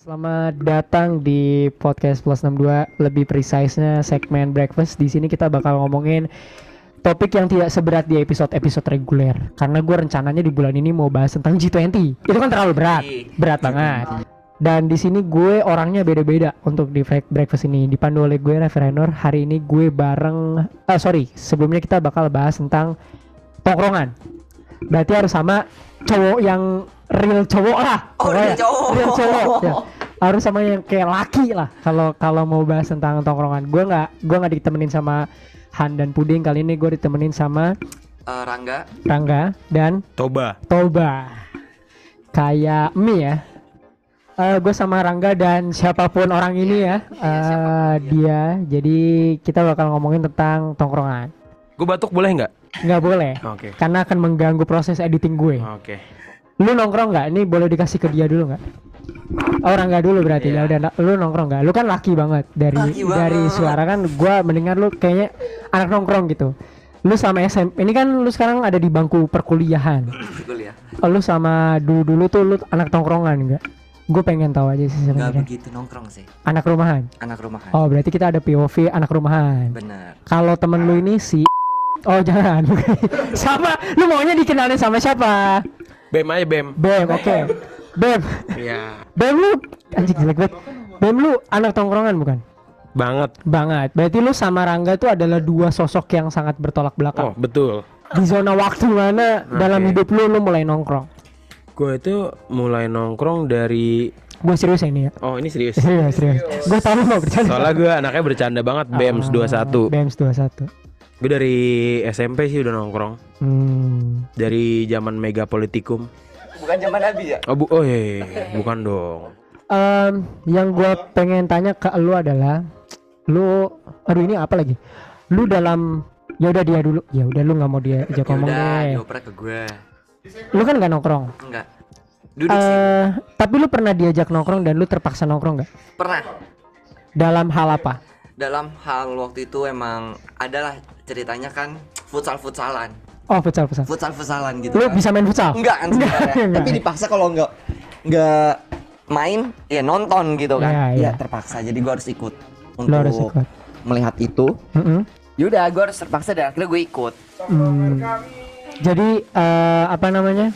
Selamat datang di podcast Plus 62 lebih precise-nya segmen breakfast. Di sini kita bakal ngomongin topik yang tidak seberat di episode-episode reguler. Karena gue rencananya di bulan ini mau bahas tentang G20. Itu kan terlalu berat, berat banget. Dan di sini gue orangnya beda-beda untuk di break- breakfast ini. Dipandu oleh gue Reverenor. Hari ini gue bareng, ah sorry, sebelumnya kita bakal bahas tentang tongkrongan. Berarti harus sama cowok yang real cowok lah. Oh, real cowok. Real cowok. ya. Harus sama yang kayak laki lah. Kalau kalau mau bahas tentang tongkrongan, gue nggak gue nggak ditemenin sama Han dan Puding. Kali ini gue ditemenin sama Eh, Rangga Rangga dan Toba. Toba. Kayak mie ya. Eh gue sama Rangga dan siapa pun orang ini ya, eh dia. Jadi kita bakal ngomongin tentang tongkrongan. Gue batuk boleh nggak? Nggak boleh, Oke. karena akan mengganggu proses editing gue. Oke. Lu nongkrong nggak? Ini boleh dikasih ke dia dulu nggak? Oh Rangga dulu berarti ya Iya. udah. Lu nongkrong nggak? Lu kan laki banget dari Laki dari banget. suara kan. Gua mendengar lu kayaknya anak nongkrong gitu. Lu sama SMP. Ini kan lu sekarang ada di bangku perkuliahan. kuliah. Oh, lu sama dulu dulu tuh lu anak tongkrongan enggak? Gue pengen tahu aja sih Nggak sebenarnya. begitu nongkrong sih. Anak rumahan. Anak rumahan. Oh berarti kita ada POV anak rumahan. Bener. Kalau temen lu ini si Oh jangan. sama. Lu maunya dikenalin sama siapa? Bem aja Bem. Bem, oke. Bem. Iya. Bem lu anjing jelek banget. Bem lu anak tongkrongan bukan? Banget. Banget. Berarti lu sama Rangga tuh adalah dua sosok yang sangat bertolak Oh belakang. betul. Di zona waktu mana dalam Oke. hidup lu lu mulai nongkrong? Gue itu mulai nongkrong dari. Gue serius ya ini ya. Oh ini serius. Serius, serius. Gue tahu lu mau bercanda. Soalnya gue anaknya bercanda banget. Bems Ah, 21 Bems 21. Gue dari SMP sih udah nongkrong. Hmm. Dari zaman Mega Politikum. Bukan zaman Nabi ya? Oh, bu oh iya, iya, iya. bukan dong. Em, yang gua pengen tanya ke lu adalah lu aduh ini apa lagi? Lu dalam ya udah dia dulu. Ya udah lu nggak mau dia ajak ngomong Yaudah, deh. dioprek ke gue. Lu kan nggak nongkrong. Enggak. Duduk sih. Eh, tapi lu pernah diajak nongkrong dan lu terpaksa nongkrong nggak? Pernah. Dalam hal apa? Dalam hal waktu itu emang adalah ceritanya kan futsal-futsalan. Oh, futsal futsal. Futsal-futsalan gitu. Lu kan. bisa main futsal? Enggak kan sebenarnya. Enggak. Tapi dipaksa kalau enggak enggak main ya nonton gitu kan. Iya, iya. Ya terpaksa. Jadi gue harus ikut untuk harus ikut. melihat itu. Mm-mm. Yaudah gue harus terpaksa dan akhirnya gue ikut. Hmm. Jadi eh, apa namanya?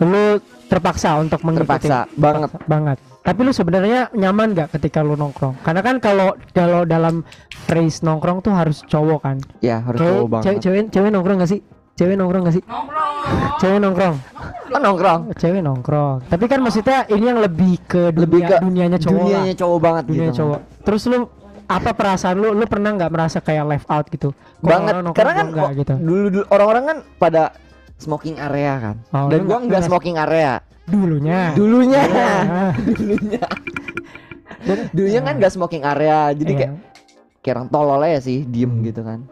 Lu terpaksa untuk mengikuti Terpaksa banget. banget. Tapi lu sebenarnya nyaman gak ketika lu nongkrong? Karena kan kalau kalau dalam phrase nongkrong tuh harus cowok kan. Ya harus cowok banget. cewek, cewek, cewek nongkrong gak sih? Cewek nongkrong gak sih? Nongkrong. Cewek nongkrong. Oh, nongkrong. Cewek nongkrong. Tapi kan maksudnya ini yang lebih ke dunia, Lebih ke dunianya cowok Dunianya cowok banget Dunia gitu. cowok. Terus lu apa perasaan lu? Lu pernah nggak merasa kayak left out gitu? Kok banget orang nongkrong karena kan kok gitu. dulu, dulu orang-orang kan pada smoking area kan Oh, dan gua nggak- smoking area Dulunya. dulunya. Ah, dulunya. Dulunya kan nggak smoking area jadi iya. kayak kayak orang tolol aja sih diem gitu kan.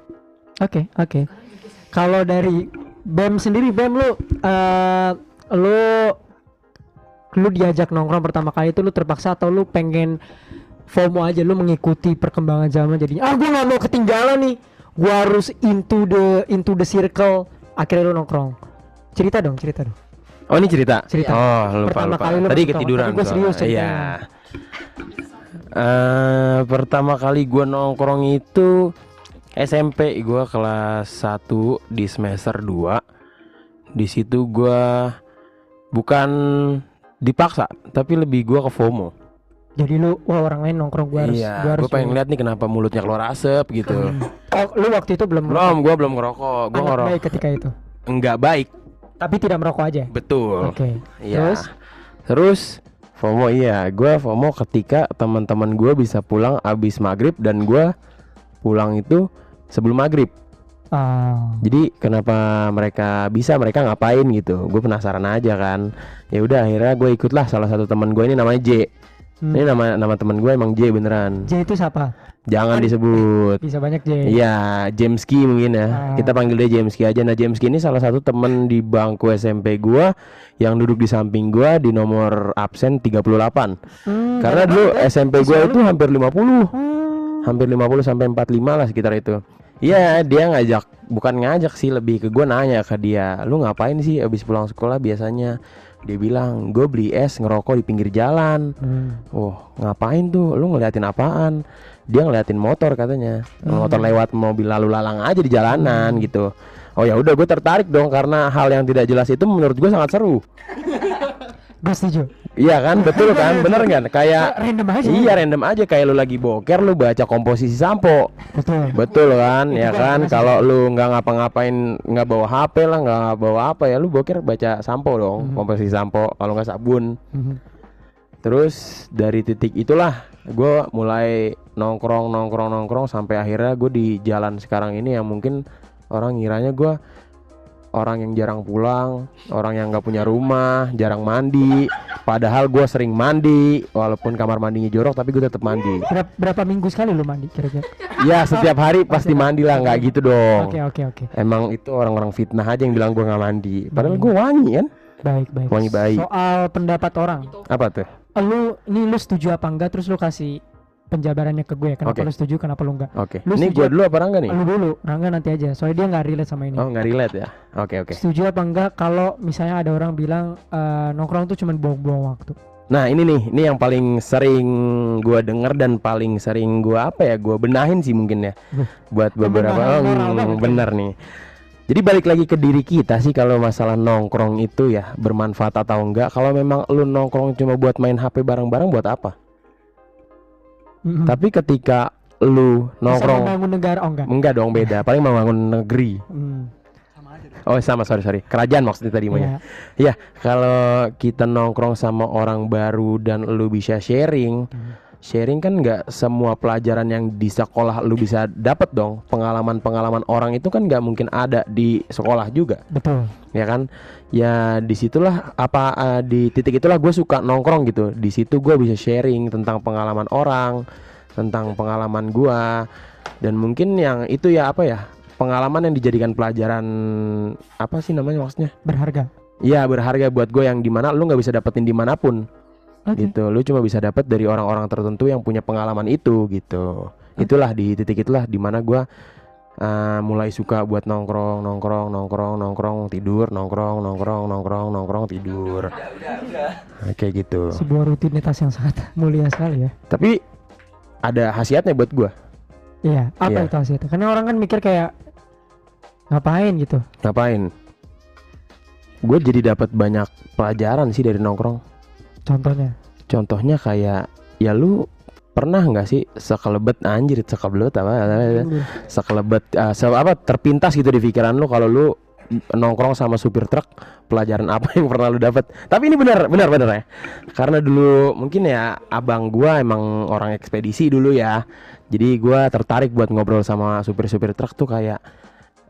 Oke, oke. Kalau dari BEM sendiri, BEM lu eh lu lu diajak nongkrong pertama kali itu lu terpaksa atau lu pengen FOMO aja lu mengikuti perkembangan zaman jadinya? Ah gua nggak mau ketinggalan nih. Gua harus into the into the circle. Akhirnya lu nongkrong. Cerita dong cerita dong Oh ini cerita. Cerita. Oh lupa Pertama lupa. kali Tadi ketiduran. tadi gua serius soalnya. Iya. Eh pertama kali gua nongkrong itu SMP gua kelas 1 di semester 2. Di situ gua bukan dipaksa, tapi lebih gua ke FOMO. jadi lu wah orang lain nongkrong gua harus iya, gua harus gua pengen lihat nih kenapa mulutnya keluar asap gitu. oh, lu waktu itu belum belum, gua belum ngerokok. Gua anak ngerokok baik ketika itu enggak baik. Tapi tidak merokok aja Betul. oke Iya. terus Terus FOMO iya, gua FOMO ketika teman-teman gua bisa pulang abis maghrib dan gua pulang itu sebelum maghrib. ah Jadi kenapa mereka bisa, mereka ngapain gitu? Gue penasaran aja kan. Ya udah akhirnya gue ikutlah salah satu teman gue ini namanya J. hmm. Ini nama nama teman gue emang J beneran. J itu siapa Jangan disebut. bisa banyak J Iya, Jameski mungkin ya. Ah. Kita panggil dia Jameski aja. Nah, Jameski ini salah satu temen di bangku SMP gua yang duduk di samping gua di nomor absen 38. Hmm, Karena dulu SMP gua itu hampir 50. Hmm. Hampir 50 sampai 45 lah sekitar itu. Iya, dia ngajak, bukan ngajak sih lebih ke gua nanya ke dia, "Lu ngapain sih abis pulang sekolah biasanya?" Dia bilang, gue beli es ngerokok di pinggir jalan. Hmm. Oh, ngapain tuh? Lu ngeliatin apaan? Dia ngeliatin motor katanya. Hmm. Motor lewat mobil lalu lalang aja di jalanan gitu. Oh ya udah gue tertarik dong karena hal yang tidak jelas itu menurut gue sangat seru. Gue setuju. Iya kan, betul kan, bener kan? Kayak Random aja. iya random aja kayak lu lagi boker lu baca komposisi sampo. Betul. Betul kan, ya kan kan? Kalau lu nggak ngapa-ngapain, nggak bawa HP lah, nggak bawa apa ya, lu boker baca sampo dong, Mhm. komposisi sampo. Kalau nggak sabun. Mhm. Terus dari titik itulah gue mulai nongkrong nongkrong nongkrong sampai akhirnya gue di jalan sekarang ini yang mungkin orang ngiranya gue orang yang jarang pulang, orang yang nggak punya rumah, jarang mandi. Padahal gue sering mandi, walaupun kamar mandinya jorok tapi gue tetap mandi. Berapa, berapa minggu sekali lu mandi kira-kira? Ya setiap hari pasti mandi lah, nggak gitu dong. Oke oke oke. Emang itu orang-orang fitnah aja yang bilang gue nggak mandi. Padahal gue wangi kan? Baik baik. Wangi baik. Soal pendapat orang, Apa tuh? lu ini lu setuju apa enggak? Terus lu kasih penjabarannya ke gue. Kenapa Oke. lu setuju? Kenapa lu enggak? Oke. Lu Ini gue dulu apa Rangga nih? Lu dulu, Rangga nanti aja. Soalnya dia nggak relate sama ini. Oh nggak relate ya? Oke oke. Setuju apa enggak kalau misalnya ada orang bilang eh, nongkrong tuh cuma buang-buang waktu? Nah ini nih, ini yang paling sering gua denger dan paling sering gua apa ya, gua benahin sih mungkin ya, buat beberapa ya. bener nih. Jadi balik lagi ke diri kita sih kalau masalah nongkrong itu ya bermanfaat atau enggak. Kalau memang lu nongkrong cuma buat main HP bareng-bareng buat apa? Mm-mm. Tapi ketika lu Bisa nongkrong membangun negara oh enggak? enggak dong beda, paling membangun negeri. Hmm, Oh sama sorry sorry, kerajaan maksudnya tadi maunya. iya. Kalau kita nongkrong sama orang baru dan lu bisa sharing, Hmm. Sharing kan nggak semua pelajaran yang di sekolah lu bisa dapat dong. Pengalaman-pengalaman orang itu kan nggak mungkin ada di sekolah juga, Betul. ya kan? Ya di situlah apa eh, di titik itulah gue suka nongkrong gitu. Di situ gue bisa sharing tentang pengalaman orang, tentang pengalaman gua dan mungkin yang itu ya apa ya pengalaman yang dijadikan pelajaran apa sih namanya maksudnya? Berharga. Iya berharga buat gue yang di mana lu nggak bisa dapetin di mana pun Oke. gitu. Lu cuma bisa dapet dari orang-orang tertentu yang punya pengalaman itu gitu. Itulah di titik itulah di mana gue uh, mulai suka buat nongkrong, nongkrong, nongkrong, nongkrong, tidur, nongkrong, nongkrong, nongkrong, nongkrong, tidur. Nah, Kayak gitu. Sebuah rutinitas yang sangat mulia sekali ya. Tapi ada khasiatnya buat gue. Iya, apa Iya. itu hasilnya? Karena orang kan mikir kayak ngapain gitu. Ngapain? Gue jadi dapat banyak pelajaran sih dari nongkrong. Contohnya. Contohnya kayak ya lu pernah nggak sih sekelebet anjir sekelebet apa, sekelebet uh, se- apa terpintas gitu di pikiran lu kalau lu nongkrong sama supir truk pelajaran apa yang pernah lu dapat tapi ini benar benar benar ya. Karena dulu mungkin ya abang gua emang orang ekspedisi dulu ya. Jadi gua tertarik buat ngobrol sama supir-supir truk tuh kayak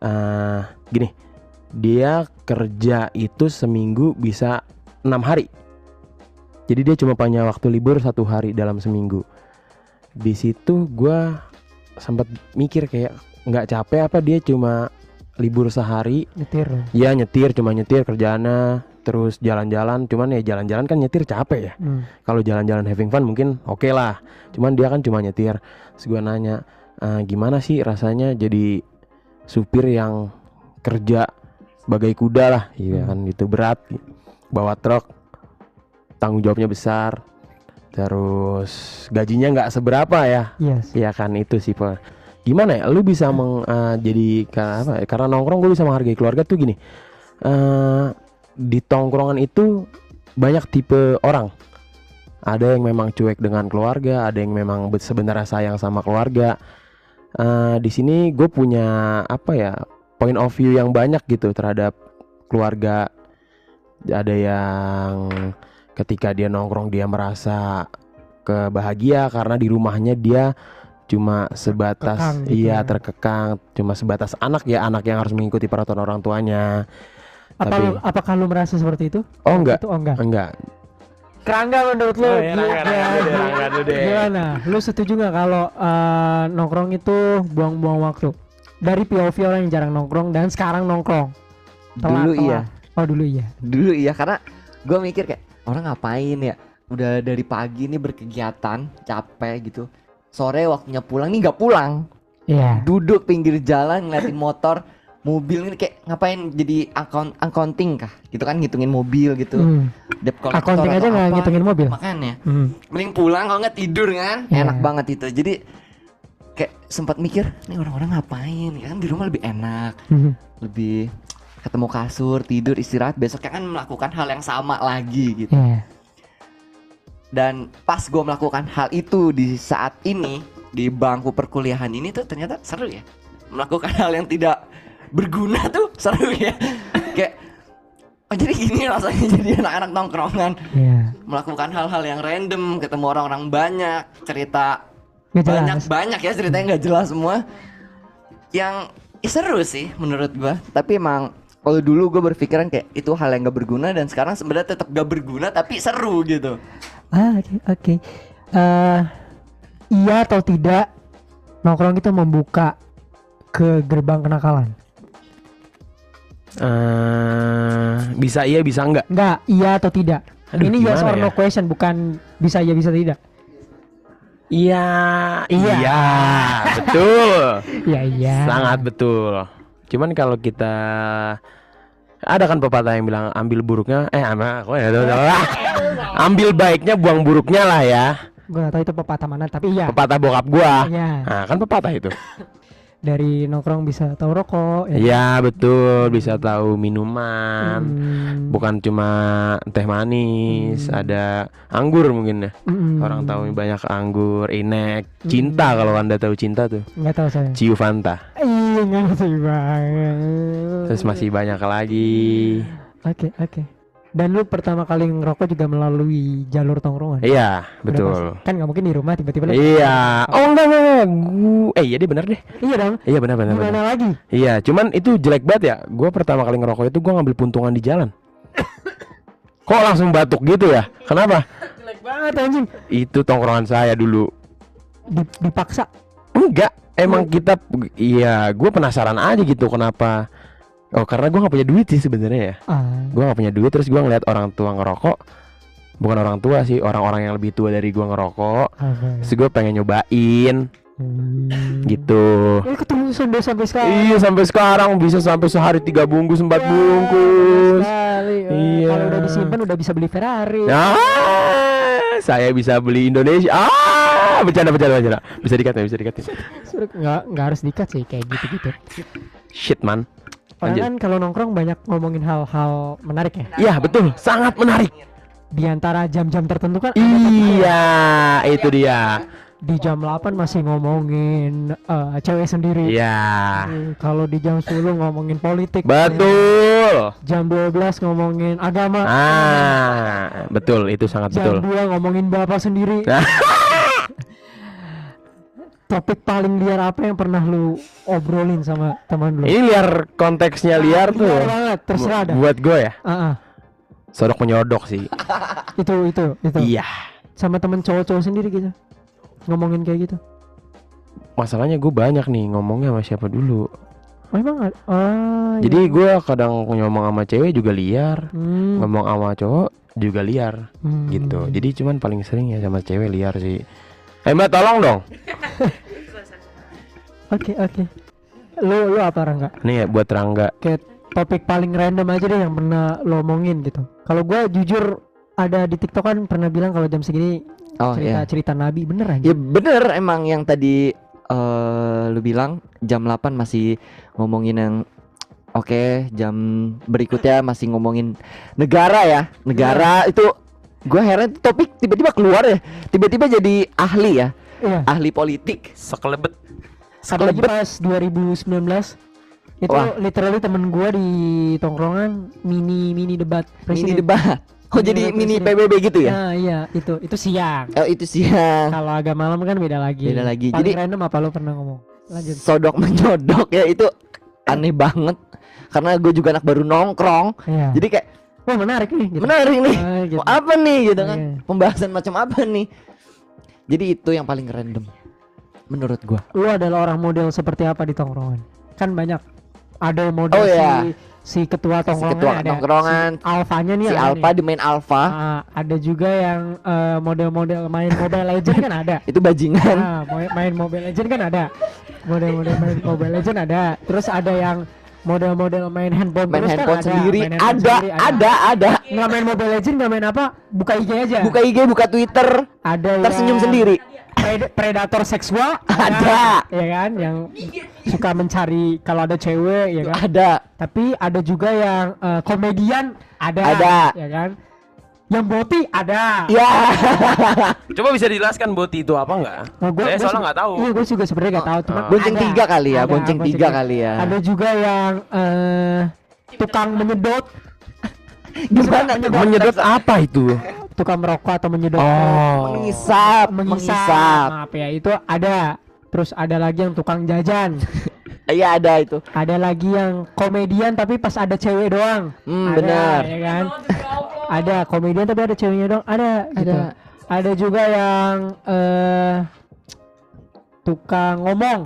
eh gini dia kerja itu seminggu bisa enam hari jadi dia cuma punya waktu libur satu hari dalam seminggu di situ gua sempat mikir kayak nggak capek apa dia cuma libur sehari Nyetir. loh. ya nyetir cuma nyetir kerjaannya terus jalan-jalan cuman ya jalan-jalan kan nyetir capek ya Hmm. kalau jalan-jalan having fun mungkin oke lah cuman dia kan cuma nyetir terus gua nanya "Eh, gimana sih rasanya jadi supir yang kerja bagai kuda lah iya Hmm. kan gitu berat bawa truk tanggung jawabnya besar terus gajinya nggak seberapa ya Yes. Iya kan itu sih Pak. Gimana ya? Lu bisa meng, eh, jadi karena apa? ya, Karena nongkrong gue bisa menghargai keluarga tuh gini. eh di tongkrongan itu banyak tipe orang. Ada yang memang cuek dengan keluarga, ada yang memang be- sebenarnya sayang sama keluarga. Eh di sini gue punya apa ya? Point of view yang banyak gitu terhadap keluarga. Ada yang ketika dia nongkrong dia merasa kebahagia karena di rumahnya dia cuma sebatas Terkekang gitu iya ya. terkekang cuma sebatas anak ya anak yang harus mengikuti peraturan orang tuanya Apa Tapi- lu- apakah lu merasa seperti itu? oh enggak Itu oh enggak. enggak Kerangga menurut lu Oh, iya, gi- Rangga, Rangga Rangga gimana? Lu setuju nggak kalau eh, nongkrong itu buang-buang waktu? Dari POV orang yang jarang nongkrong dan sekarang nongkrong. Telat, Dulu telat. iya. Oh dulu iya. Dulu iya karena gue mikir kayak orang ngapain ya? Udah dari pagi nih berkegiatan, capek gitu. Sore waktunya pulang nih nggak pulang. Iya. Duduk pinggir jalan ngeliatin motor mobil ini kayak ngapain jadi account accounting kah gitu kan ngitungin mobil gitu Hmm. debt collector Accounting aja nggak ngitungin mobil. makanya Hmm. mending pulang kalau nggak tidur kan Iya. enak banget itu jadi kayak sempat mikir nih orang-orang ngapain ya kan di rumah lebih enak Hmm. lebih ketemu kasur tidur istirahat besoknya kan melakukan hal yang sama lagi gitu. Iya. dan pas gue melakukan hal itu di saat ini di bangku perkuliahan ini tuh ternyata seru ya. Melakukan hal yang tidak berguna tuh seru ya. Kayak oh jadi gini rasanya jadi anak-anak nongkrongan. Iya. melakukan hal-hal yang random ketemu orang-orang banyak cerita banyak banyak ya ceritanya nggak jelas semua. Yang ya seru sih menurut gua. Tapi emang kalau dulu gue berpikiran kayak itu hal yang gak berguna dan sekarang sebenarnya tetap gak berguna tapi seru gitu Ah, oke, oke. Eh, iya atau tidak nongkrong itu membuka ke gerbang kenakalan? Eh, bisa iya bisa enggak Enggak, iya atau tidak? Aduh, Ini yes or no ya? question, bukan bisa iya bisa tidak. Iya, Iya. iya, betul. Iya, iya. Sangat betul. Cuman kalau kita ada kan pepatah yang bilang ambil buruknya eh ama kok ya ambil baiknya buang buruknya lah ya. Gue gak tahu itu pepatah mana, tapi iya. Pepatah bokap gua. Iya. Nah, kan pepatah itu. Dari nongkrong bisa tahu rokok. ya. Iya, betul, bisa tahu minuman. Hmm. Bukan cuma teh manis, Hmm. ada anggur mungkin ya. Mm-mm. Orang tahu banyak anggur, inek, cinta kalau Anda tahu cinta tuh. Nggak tahu saya. Ciu Fanta. Iya ngerti banget. Terus masih banyak lagi. Oke oke. Dan lu pertama kali ngerokok juga melalui jalur tongkrongan. Iya, betul. pasti. Kan nggak mungkin di rumah tiba-tiba. lu- Iya. Oh enggak enggak. enggak. Gua eh iya dia benar deh. Iya dong. Iya benar benar. Gimana lagi? Iya, cuman itu jelek banget ya. Gua pertama kali ngerokok itu gua ngambil puntungan di jalan. Kok langsung batuk gitu ya? Kenapa? Jelek banget anjing. Itu tongkrongan saya dulu. Di- dipaksa. Enggak, emang kita iya, gua penasaran aja gitu kenapa. Oh, karena gua nggak punya duit sih sebenarnya ya. Ah. Gua nggak punya duit terus gua ngeliat orang tua ngerokok. Bukan orang tua sih, orang-orang yang lebih tua dari gua ngerokok. Apa? Terus gue pengen nyobain Hmm. gitu. Eh, ketemu sampai sampai sekarang. Iya sampai sekarang bisa sampai sehari tiga bungkus empat bungkus. Sekali. Iya. Kalau udah disimpan udah bisa beli Ferrari. Ah, saya bisa beli Indonesia. Ah, bercanda bercanda bercanda. Bisa dikat ya, bisa dikat. ya. Suruh- Nggak nggak harus dikat sih kayak gitu-gitu. Shit man. Orang Lanjut. kan kalau nongkrong banyak ngomongin hal-hal menarik ya. Iya betul, sangat menarik. Di antara jam-jam tertentu kan Iya, itu dia. di jam 8 masih ngomongin eh, cewek sendiri. Iya, Kalau di jam 10 ngomongin politik. betul. Jam 12 ngomongin agama. Ah, betul, itu sangat jam betul. 2 ngomongin bapak sendiri. Topik paling liar apa yang pernah lu obrolin sama teman lu? Ini liar konteksnya liar tuh. Liar banget, terserah dah. Buat gue ya, Ah, ah. sodok menyodok sih. itu itu itu. Iya. Sama temen cowok-cowok sendiri gitu. Ngomongin kayak gitu. Masalahnya gue banyak nih ngomongnya sama siapa dulu. Oh, emang ada? Ah, iya. Jadi gue kadang ngomong sama cewek juga liar, Hmm, ngomong sama cowok juga liar hmm. gitu. Jadi cuman paling sering ya sama cewek liar sih. Eh mbak tolong dong. Oke, oke. Lu lu apa Rangga? Nih ya buat Rangga. Kayak topik paling random aja deh yang pernah lo omongin gitu. Kalau gua jujur ada di TikTok kan pernah bilang kalau jam segini oh cerita iya cerita nabi bener aja. ya bener emang yang tadi eh lu bilang jam 8 masih ngomongin yang Oke, jam berikutnya masih ngomongin negara ya. Negara itu gua heran topik tiba-tiba keluar ya. Tiba-tiba jadi ahli ya, Iya. ahli politik. Sekelebet. Apalagi Sekelebet. pas 2019 itu Wah. literally temen gua di tongkrongan mini mini debat Mini presiden. debat. Oh Mini jadi debat mini presiden. PBB gitu ya? Nah, iya itu itu siang. Oh itu ya. Kalau agak malam kan beda lagi. Beda lagi. Paling Jadi- random apa lo pernah ngomong? Lanjut. Sodok menyodok ya itu aneh banget. Karena gue juga anak baru nongkrong. Iya. Jadi kayak Wah menarik nih. Gitu. menarik nih. Ah, gitu. Apa nih gitu kan? Iya. Pembahasan macam apa nih? Jadi itu yang paling random menurut gua. Lu adalah orang model seperti apa di tongkrongan? Kan banyak. Ada model Oh, si iya. si ketua Si tongkrongan ketua ada. tongkrongan, Si alfanya nih si nih. the main Alpha, Ah, ada juga yang eh, model-model main Mobile Legend kan ada. itu bajingan. Mau- main Mobile Legend kan ada. Model-model main Mobile Legend ada. Terus ada yang model-model main handphone main kan handphone ada, sendiri. Main handphone ada, sendiri ada. ada nggak main Mobile Legend nggak main apa buka IG aja. Buka IG buka Twitter. Ada tersenyum yang sendiri. Pred- predator seksual Ada. ya kan yang suka mencari kalau ada cewek ya kan? Ada. Tapi ada juga yang eh, komedian ada. Ada. ya kan yang boti ada ya Coba bisa dijelaskan boti itu apa enggak? Nah, gua- Saya gua soalnya nggak tahu. Iya, gue juga sebenarnya nggak tahu. Cuma Ah. Bonceng ada. tiga kali ya, Ada, bonceng tiga kali ya. Ada juga yang eh tukang menyedot, gimana tuh Menyedot apa itu? tukang merokok atau menyedot, Oh. mengisap mengisap. mengisap Maaf ya, itu ada. Terus ada lagi yang tukang jajan. iya ada itu ada lagi yang komedian tapi pas ada cewek doang. Hmm, ada, benar. Ya kan? Ada komedian tapi ada ceweknya doang. Ada. Gitu. Ada. Ada juga yang eh tukang ngomong.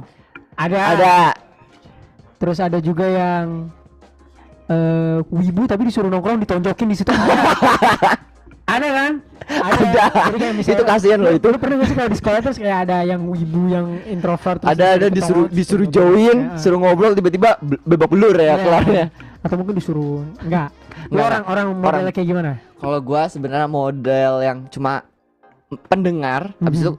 Ada. ada Terus ada juga yang eh wibu tapi disuruh nongkrong ditonjokin di situ. ada kan? Ada. Kayak misalnya- Itu kasihan loh itu. Lu pernah gak sih kalau di sekolah terus kayak ada yang wibu yang introvert terus ada ada disuruh disuruh join Ya. suruh ngobrol tiba-tiba be- bebak belur ya Iya. kelarnya Atau mungkin disuruh enggak. Lu Enggak, orang orang Orang- kayak gimana? kalau gua sebenarnya model yang cuma pendengar habis Mhm. itu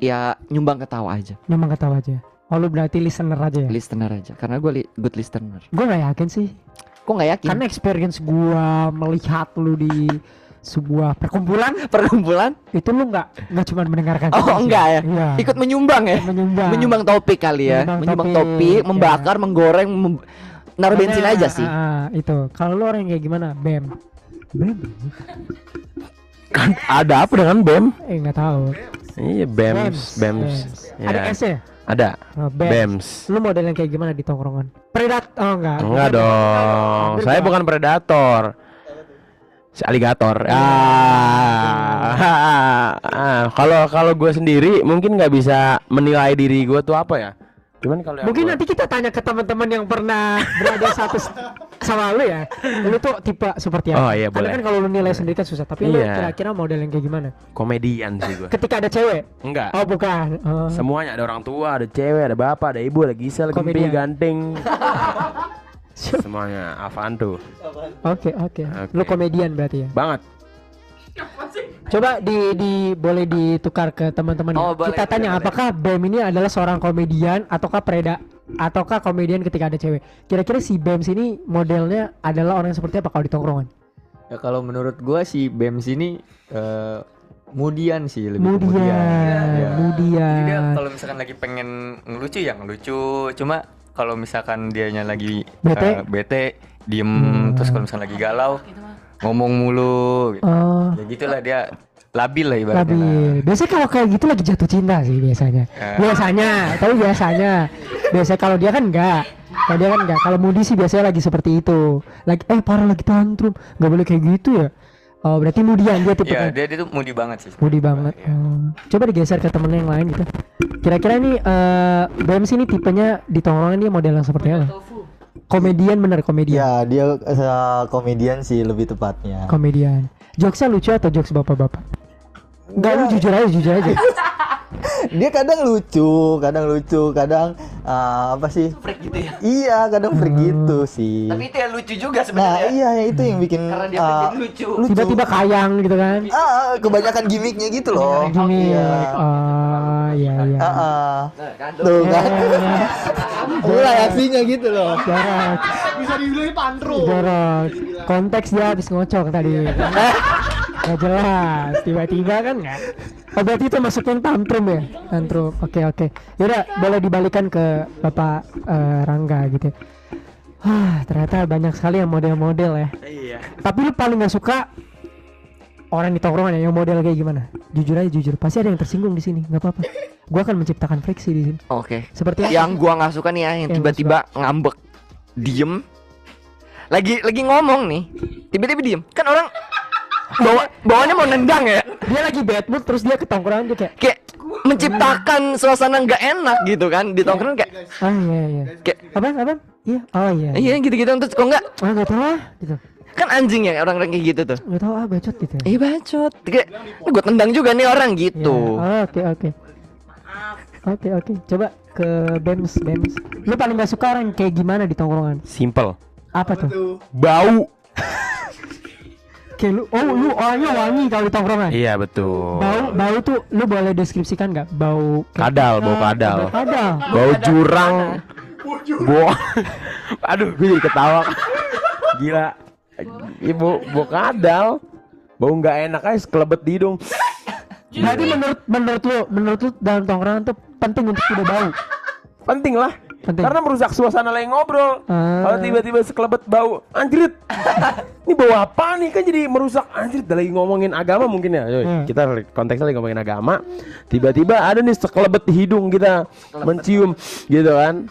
ya nyumbang ketawa aja Memang kata aja. Oh lu berarti listener aja ya? listener aja karena gua li- good listener Gue gak yakin sih. kok nggak yakin Karena experience gua melihat lu di sebuah perkumpulan perkumpulan itu lu nggak nggak cuma mendengarkan oh enggak ya Iya. ikut menyumbang ya menyumbang menyumbang topik kali ya Menyumbang menyumbang topik, topik ya. membakar menggoreng mem- naruh bensin aja sih ah, ah, itu kalau lu orang yang kayak gimana bem bem Kan ada apa dengan BEM? eh nggak tahu Iya BEMS, BEMS. ada Ya. S nya Ada. oh, BEMS. BEMS. lu model yang kayak gimana di tongkrongan predat oh enggak Enggak Bukan. dong. Saya bukan predator. Si aligator. Ah. Ah, Kalau kalau gue sendiri mungkin nggak bisa menilai diri gue tuh apa ya. Cuman kalau mungkin gua- nanti kita tanya ke teman-teman yang pernah berada satu sama lu ya lu tuh tipe seperti apa Oh, iya, Karena boleh. kan kalau lu nilai sendiri kan susah tapi lu Iya. kira-kira model yang kayak gimana komedian sih gue. ketika ada cewek Enggak. oh bukan Oh. Semuanya ada orang tua, ada cewek, ada bapak, ada ibu, ada gisel, gempi, Komedian. ganteng. Semuanya apaan tuh? Oke oke. Oke. Lu komedian berarti ya. Banget. Coba di di boleh ditukar ke teman-teman. ya. Oh, boleh, Kita tanya boleh, apakah Bem ini adalah seorang komedian ataukah preda ataukah komedian ketika ada cewek. Kira-kira si Bem ini modelnya adalah orang yang seperti apa kalau di tongkrongan? Ya kalau menurut gua si BEM sini eh mudian sih lebih ke Mudian, Ya. mudian. Jadi dia kalau misalkan lagi pengen ngelucu ya ngelucu. Cuma kalau misalkan dianya lagi Bete? eh, bete diem Hmm. terus kalau misalkan lagi galau ngomong mulu gitu. Oh, Ya gitulah dia labil lah ibaratnya. labil. Biasanya kalau kayak gitu lagi jatuh cinta sih biasanya. Ya. Biasanya, tapi biasanya. Biasanya kalau dia kan enggak. Kalau dia kan enggak. Kalau Mudi sih biasanya lagi seperti itu. Lagi eh parah lagi tantrum. Nggak boleh kayak gitu ya. Oh, berarti Mudian dia tipe Ya dia dia tuh mudi banget sih. Mudi banget. Oh. Coba digeser ke temen yang lain gitu. Kira-kira nih eh BMC ini tipenya di tongkrongan dia model yang seperti apa? Komedian bener komedian. Ya dia eh, komedian sih lebih tepatnya. Komedian. Jokesnya lucu atau jokes bapak-bapak? Enggak lu jujur aja, jujur aja. Dia kadang lucu, kadang lucu, kadang eh, apa sih? freak gitu ya Iya, kadang freak gitu sih. tapi itu yang lucu juga Nah, sebenarnya iya ya itu yang bikin karena dia jadi lucu Tiba-tiba kayang gitu kan. ah, ah, kebanyakan gimmicknya gitu loh. Gini. Iya. Oh, iya iya. Ah, ah. Nah, kan, Tuh kan. Eh, Mulai aksinya gitu loh. Jorok. Bisa dibilang pantro. Jorok. Konteks dia habis ngocok tadi. Gak jelas. Tiba-tiba kan nggak. Oh berarti itu masuknya tantrum ya? Tantrum. Oke oke. Yaudah boleh dibalikan ke Bapak eh, Rangga gitu. ya. Hah, ternyata banyak sekali yang model-model ya. Iya. Tapi lu paling nggak suka orang di tongkrongan ya yang model kayak gimana? Jujur aja jujur. Pasti ada yang tersinggung di sini. nggak apa-apa. Gua akan menciptakan friksi di sini. oke Seperti apa? yang gua nggak suka nih ya yang tiba-tiba ngambek diem lagi lagi ngomong nih tiba-tiba diem kan orang bawa bawaannya mau nendang ya dia lagi bad mood terus dia ke tongkrongan dia kayak kayak menciptakan suasana nggak enak gitu kan di tongkrongan kayak ah iya iya. kayak Apa apa? Iya. Oh iya. iya gitu-gitu terus kok nggak Ah nggak tahu ah gitu. Kan anjing ya orang-orang kayak gitu tuh Nggak tahu ah bacot gitu. eh bacot kayak gue tendang juga nih orang gitu Ya, oh, Oke oke. Oke oke. Coba ke Bems Bems. Lu paling gak suka orang kayak gimana di tongkrongan? Simple. Apa tuh? Bau. Kayak lu, oh lu orangnya wangi kalau di tongkrongan. Iya betul. Bau bau tuh lu boleh deskripsikan nggak? Bau Kadal, bau kadal. bau kadal. Bau jurang. Bau. Aduh, gue jadi ketawa. Gila. Ibu bau kadal. Bau nggak enak aja sekelebet di hidung. Berarti menurut menurut lu menurut lu dalam tongkrongan tuh penting untuk tidak bau. Penting lah. Penting. Karena merusak suasana lagi ngobrol. Ah. Kalau tiba-tiba sekelebet bau, anjrit. Ini bau apa nih? Kan jadi merusak anjrit. Lagi ngomongin agama mungkin ya. Yoi, Hmm. Kita konteksnya lagi ngomongin agama. Tiba-tiba ada nih sekelebet di hidung kita mencium gitu kan.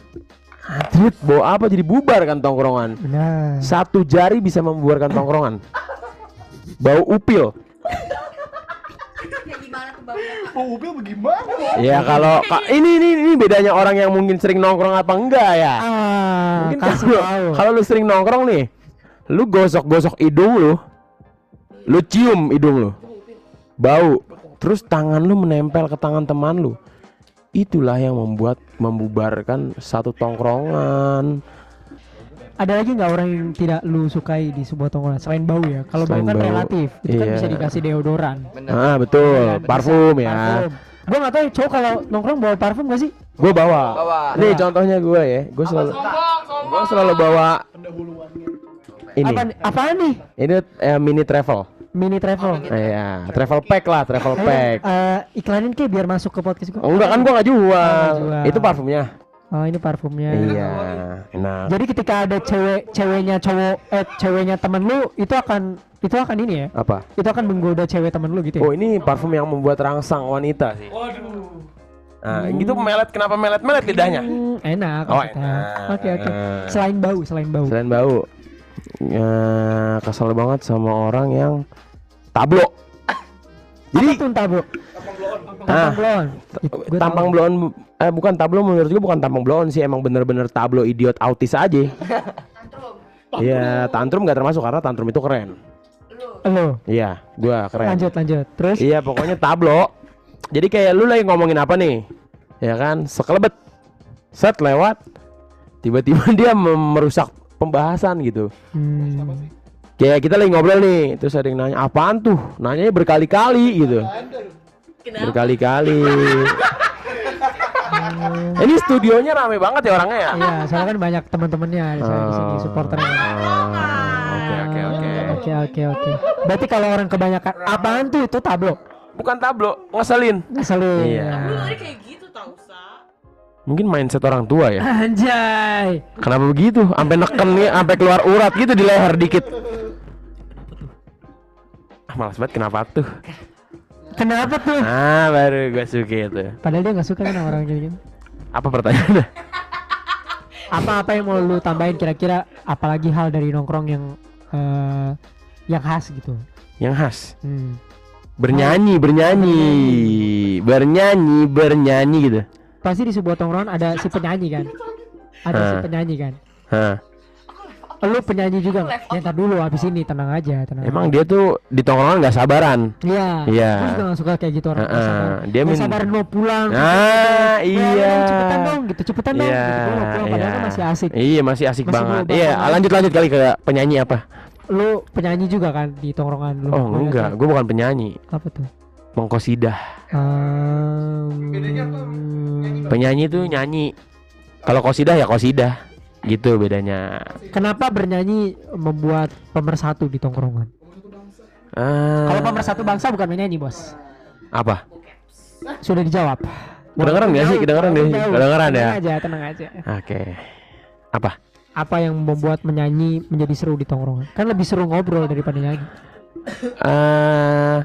Anjrit, bau apa jadi bubar kan tongkrongan. Benar. Satu jari bisa membubarkan tongkrongan. Bau upil. Gimana tuh baunya? Ya kalau ka- ini ini ini bedanya orang yang mungkin sering nongkrong apa enggak ya. Ah, Mungkin kalau lu sering nongkrong nih, lu gosok-gosok hidung lu, lu cium hidung lu, bau, terus tangan lu menempel ke tangan teman lu, itulah yang membuat membubarkan satu tongkrongan. Ada lagi nggak orang yang tidak lu sukai di sebuah tongkrongan selain bau ya? Kalau bau kan bau, relatif, itu kan iya. bisa dikasih deodoran. Ah betul, bisa. parfum ya. Parfum. Gua nggak tahu ya, cowok kalau nongkrong bawa parfum gak sih? Gue bawa. Bawa. Nih contohnya gue ya, gue selalu, gue selalu bawa ini. Apa apaan nih? Ini eh, mini travel. Mini travel. Iya, travel pack lah, travel Ayo, pack. eh, iklanin ke biar masuk ke podcast gua. Oh, enggak kan gua nggak jual. nggak jual. Itu parfumnya. Oh, ini parfumnya. Iya. Enak. Jadi ketika ada cewek ceweknya cowok eh ceweknya temen lu itu akan itu akan ini ya? Apa? Itu akan menggoda cewek temen lu gitu ya? Oh, ini parfum yang membuat rangsang wanita sih. Waduh. Nah, gitu melet kenapa melet-melet lidahnya? Hmm, enak. Oh, enak. Oke oke. Selain bau, selain bau. Selain bau. Ya, kesel banget sama orang yang tablo. Jadi apa tuh tablo? Tampang blon. Tampang blon eh bukan tablo menurut gua bukan tampang blon sih emang bener-bener tablo idiot autis aja. Tantrum. Iya, tantrum gak termasuk karena tantrum itu keren. Lu. Lo, Iya, gua keren. lanjut lanjut. Terus Iya pokoknya tablo. Jadi kayak lu lagi ngomongin apa nih? Ya kan, sekelebet. Set lewat. Tiba-tiba dia merusak pembahasan gitu. hmm, Kayak kita lagi ngobrol nih, terus ada yang nanya, "Apaan tuh?" Nanyanya berkali-kali gitu. Kenapa? Berkali-kali. Ini studionya rame banget ya orangnya ya? iya, soalnya kan banyak teman-temannya di sini Oh. supporternya. Oke oke oke. Oke oke oke. Berarti kalau orang kebanyakan apaan tuh itu tablo? Bukan tablo, ngeselin. Ngeselin. Iya. Tadi kayak. Mungkin mindset orang tua ya. Anjay. Kenapa begitu? Sampai neken nih, sampai keluar urat gitu di leher dikit. Ah, malas banget kenapa tuh? Kenapa tuh? Ah, baru gue suka itu. Padahal dia nggak suka kan orang kayak gitu. Apa pertanyaannya? Apa-apa yang mau lu tambahin kira-kira apalagi hal dari nongkrong yang eh, yang khas gitu. Yang khas. Hmm. Bernyanyi, bernyanyi. Bernyanyi, bernyanyi gitu. Pasti di sebuah tongkrongan ada si penyanyi kan? Ada si penyanyi kan? Hah. Lu penyanyi juga? Ya ntar dulu habis ini tenang aja, tenang. Emang dia tuh di tongkrongan nggak sabaran. Iya. Iya. Gue juga gak suka kayak gitu orang nggak Heeh, sabar. dia Nggak min- sabaran mau pulang. Ah, Ya, iya. Cepetan dong gitu, cepetan dong. Iya, Gitu. Pulang padahal iya. masih asik. Iya, masih asik Masih banget. Iya, banget. lanjut lanjut kali ke penyanyi apa? Lu penyanyi juga kan di tongkrongan lu? Oh, Gua enggak, gue bukan penyanyi. Apa tuh? Mengkosidah. Um, Penyanyi tuh nyanyi. Kalau kosidah ya kosidah. Gitu bedanya. Kenapa bernyanyi membuat pemersatu di tongkrongan? Ah, Kalau pemersatu bangsa bukan menyanyi, Bos. apa? Sudah dijawab. Kedengeran nggak sih? Kedengeran deh. Kedengeran tenang ya? aja, tenang aja. Oke. Apa? Apa yang membuat menyanyi menjadi seru di tongkrongan? Kan lebih seru ngobrol daripada nyanyi. eh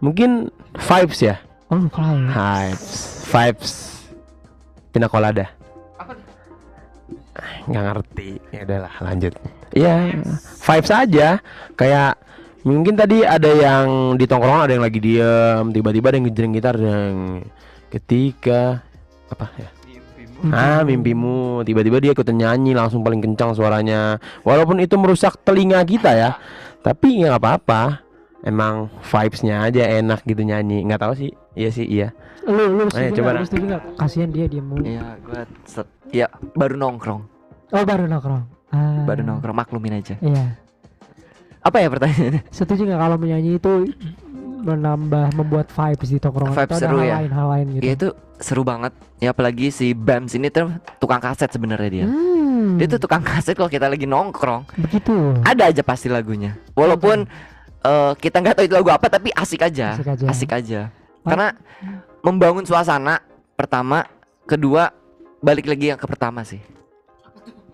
mungkin vibes ya. Oh, kalau Vibes. Vibes. Pina colada. Nggak ngerti. Ya udahlah, lanjut. Iya, vibes aja. Kayak mungkin tadi ada yang di tongkrongan ada yang lagi diem, tiba-tiba ada yang ngejreng gitar dan ketika apa ya? Ah, mimpimu. Tiba-tiba dia ikutan nyanyi langsung paling kencang suaranya. Walaupun itu merusak telinga kita ya. Tapi ya nggak apa-apa. Emang vibesnya aja enak gitu nyanyi nggak tahu sih iya sih iya Lu lu Ayo, setuju coba, setuju nggak? Kasihan dia dia mulu. Iya, gua set, ya baru nongkrong, Oh baru nongkrong. Ah, baru nongkrong maklumin aja. Iya. Apa ya pertanyaannya? Setuju nggak kalau menyanyi itu menambah membuat vibes di tongkrongan Vibes atau ada seru hal ya? lain hal lain gitu? Ya itu seru banget. Ya apalagi si Bams ini tuh tukang kaset sebenarnya dia. Hmm, Dia tuh tukang kaset kalau kita lagi nongkrong. begitu. Ada aja pasti lagunya. Walaupun eh, kita nggak tahu itu lagu apa tapi asik aja. Asik aja. Asik aja. Karena membangun suasana pertama, kedua balik lagi yang ke pertama sih.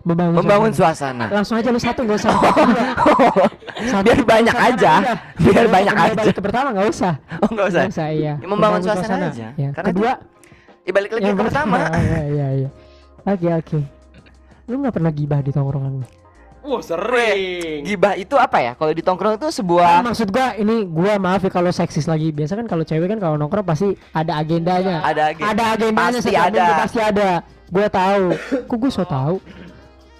Membangun, Membangun suasana. suasana. Langsung aja lu satu nggak usah. Satu, Biar banyak suasana aja. udah. Biar banyak aja. balik ke pertama nggak usah. Oh nggak usah. Nggak usah iya. Ya, membangun suasana aja. Ya. Karena Kedua, Ya balik lagi yang ke pertama. Iya iya iya. Oke oke. Lu nggak pernah gibah di tongkrongan lu? Wah sering Gibah itu apa ya? Kalau di tongkrong itu Ah, sebuah maksud gua ini gua maaf ya kalau seksis lagi. Biasa kan kalau cewek kan kalau nongkrong pasti ada agendanya. ada agenda. Ada agendanya Pasti setiap ada. minggu pasti ada. Gua tahu. Kok gua so tahu.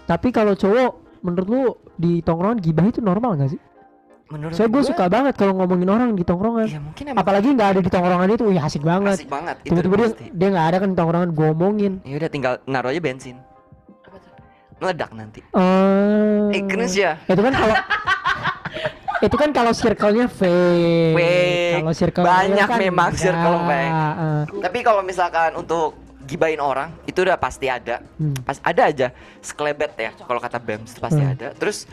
Tapi kalau cowok menurut lu di tongkrongan gibah itu normal gak sih? Menurut Soalnya gue gua, suka banget kalau ngomongin orang di tongkrongan. Iya mungkin emang Apalagi nggak ada di tongkrongan itu, wih asik banget. asik banget. Itu Tiba-tiba dia dia nggak ada kan di tongkrongan gue omongin. Ya udah tinggal naruh aja bensin. Meledak nanti. Eh, Eh keren sih ya. itu kan kalau itu kan kalau circle-nya fake. Fake. Kalau circle Banyak kan memang enggak. circle fake. Eh, Tapi kalau misalkan untuk gibain orang itu udah pasti ada. hmm. Pas ada aja sekelebet ya kalau kata Bams itu pasti Hmm. ada. Terus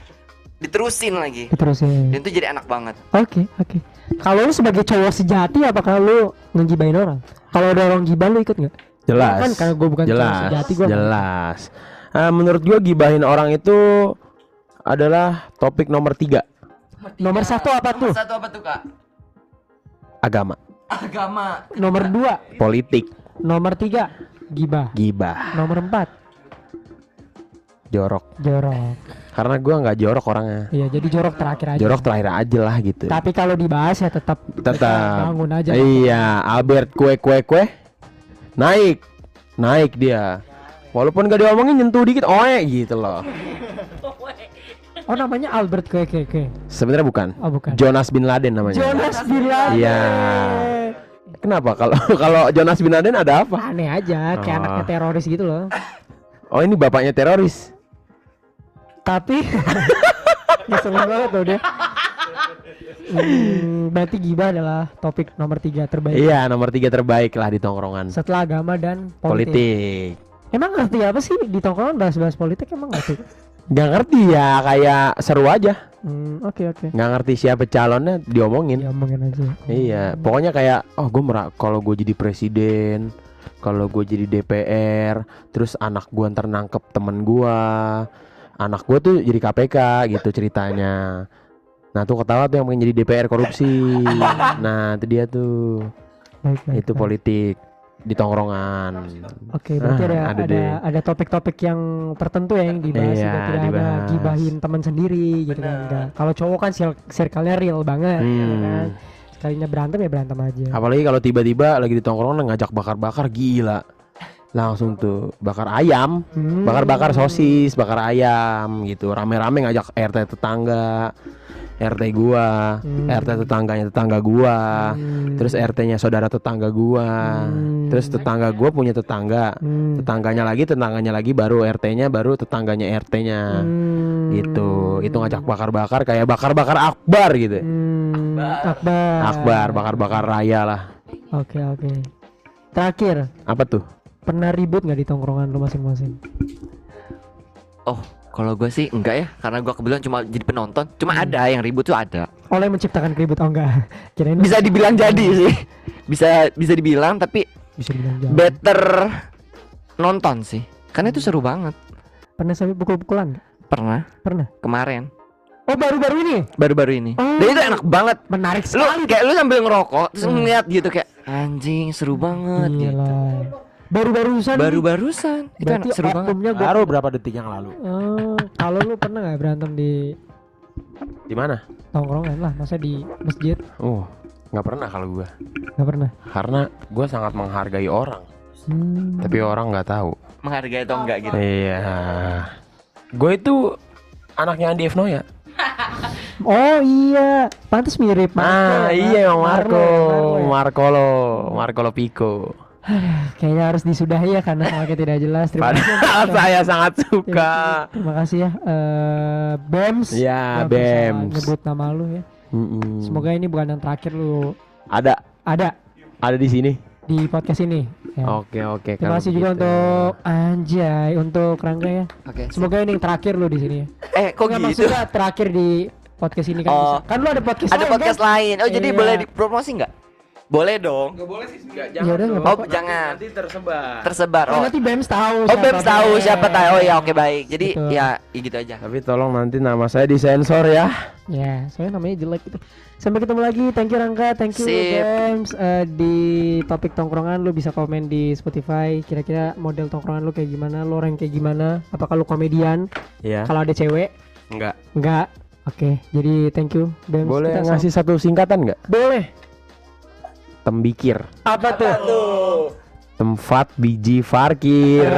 diterusin lagi. Diterusin. Dan itu jadi enak banget. Oke, oke. Kalau lu sebagai cowok sejati apakah lu ngegibain orang? Kalau ada orang gibah lu ikut nggak? jelas Kan karena gue bukan cowok jelas sejati gue. jelas Ah, menurut gua gibahin orang itu adalah topik nomor tiga. Nomor satu apa tuh? Satu apa tuh kak? agama. Agama. Nomor dua, politik. Nomor tiga, gibah. gibah. Nomor empat, jorok. Jorok. karena gua nggak jorok orangnya. Iya, jadi jorok terakhir aja. jorok terakhir aja lah gitu. Tapi kalau dibahas ya tetap tetap. bangun aja. iya Albert kue kue kue. Naik. Naik dia walaupun gak diomongin nyentuh dikit oe gitu loh Oh namanya Albert Kwekeke. sebenarnya bukan Oh bukan. Jonas bin Laden namanya Jonas bin Laden. Iya. kenapa kalau kalau Jonas bin Laden ada apa Aneh aja, kayak Oh. anaknya teroris gitu loh. oh ini bapaknya teroris Tapi ngeselin banget loh dia. Hmm, berarti gibah adalah topik nomor tiga terbaik iya nomor tiga terbaik lah di tongkrongan setelah agama dan politik. politik Emang ngerti apa sih di tongkrongan bahas-bahas politik emang ngerti? nggak ngerti ya kayak seru aja Hmm, oke oke. nggak ngerti siapa calonnya diomongin Ya omongin aja. Iya, pokoknya kayak oh gue merak kalau gue jadi presiden, kalau gue jadi DPR, terus anak gue ntar nangkep temen gue, anak gue tuh jadi KPK gitu ceritanya. Nah tuh ketawa tuh yang pengen jadi DPR korupsi. nah itu dia tuh, Baik, baik, itu baik. politik di tongkrongan. Oke, berarti Ah, ada ada ada deh. ada topik-topik yang tertentu ya yang dibahas Iya, gitu. tidak ada dibahas. gibahin teman sendiri gitu kan. Enggak. Kalau cowok kan cir- circle-nya real banget gitu Hmm. kan. Sekalinya berantem ya berantem aja. Apalagi kalau tiba-tiba lagi di tongkrongan ngajak bakar-bakar gila. Langsung tuh bakar ayam, Hmm. bakar-bakar sosis, bakar ayam gitu. Rame-rame ngajak RT tetangga, RT gua, Hmm. RT tetangganya tetangga gua, Hmm. terus RT-nya saudara tetangga gua, Hmm. terus tetangga gua punya tetangga, Hmm. tetangganya lagi, tetangganya lagi, baru RT-nya, baru tetangganya RT-nya, Hmm. gitu. Itu ngajak bakar-bakar kayak bakar-bakar akbar gitu. Hmm. Akbar. Akbar, bakar-bakar raya lah. Oke oke. Terakhir, Apa tuh? pernah ribut nggak di tongkrongan lu masing-masing? Oh, kalau gue sih enggak ya, karena gue kebetulan cuma jadi penonton. Cuma Hmm. ada yang ribut tuh ada. Oleh menciptakan keribut oh enggak? Kirain lu Bisa dibilang jadi sih. Bisa bisa dibilang tapi bisa bilang jangan. better nonton sih. Karena itu seru banget. Pernah sampai pukul-pukulan? Pernah Pernah. kemarin, Oh baru-baru ini? baru-baru ini. Oh. Dan itu enak banget. Menarik Lu sekali. kayak lu sambil ngerokok terus Hmm. ngeliat gitu kayak anjing seru banget gitu. Baru-barusan. Baru-barusan. Itu Berarti enak seru banget. gua- Baru berapa detik yang lalu? Oh, kalau lu pernah nggak berantem di Di mana? tongkrongan lah, masa di masjid? Oh, nggak pernah kalau gua. Nggak pernah. Karena gua sangat menghargai orang, Hmm. tapi orang nggak tahu. Menghargai atau enggak gitu. Iya. Gue itu anaknya Andi Evno ya. Oh iya, pantas mirip Marco. Ah ya, iya emang Marco, Marco ya. Marcolo, Marcolo Pico. Kayaknya harus disudahi ya karena semakin tidak jelas. Terima kasih. Padahal untuk- saya sangat suka. Terima kasih ya eh, Bems. Ya, Bems. Nyebut nama lu ya. Mm-mm. Semoga ini bukan yang terakhir lu ada ada ada di sini. di podcast ini. Ya. Oke oke. Terima kasih juga untuk Anjay, untuk Rangga ya. Oke. Semoga ini yang terakhir lu di sini ya. Eh, kok Nggak, gitu? maksudnya terakhir di podcast ini kan Oh. bisa. Kan lu ada podcast Ada lain, podcast kan? lain. Oh, jadi Iya. boleh dipromosi nggak? Boleh dong. Nggak boleh sih, nggak, Ya udah, nggak Oh, jangan. Nanti tersebar. Tersebar. Oh, Oh, nanti Bems tahu. oh Bems tahu siapa tahu. Oh ya, oke baik. Jadi Betul. ya ya gitu aja. Tapi tolong nanti nama saya disensor ya. Ya, soalnya namanya jelek gitu. Sampai ketemu lagi. Thank you Rangga, thank you Sip. Bems. Eh, di topik tongkrongan lu bisa komen di Spotify. Kira-kira model tongkrongan lu kayak gimana? Lu orang kayak gimana? Apakah lu komedian? Ya. Kalau ada cewek? Enggak. Enggak. Oke, jadi thank you Bems. Boleh Kita ngasih satu singkatan nggak? sam- Boleh. Tembikir. Apa tuh? Tempat biji parkir.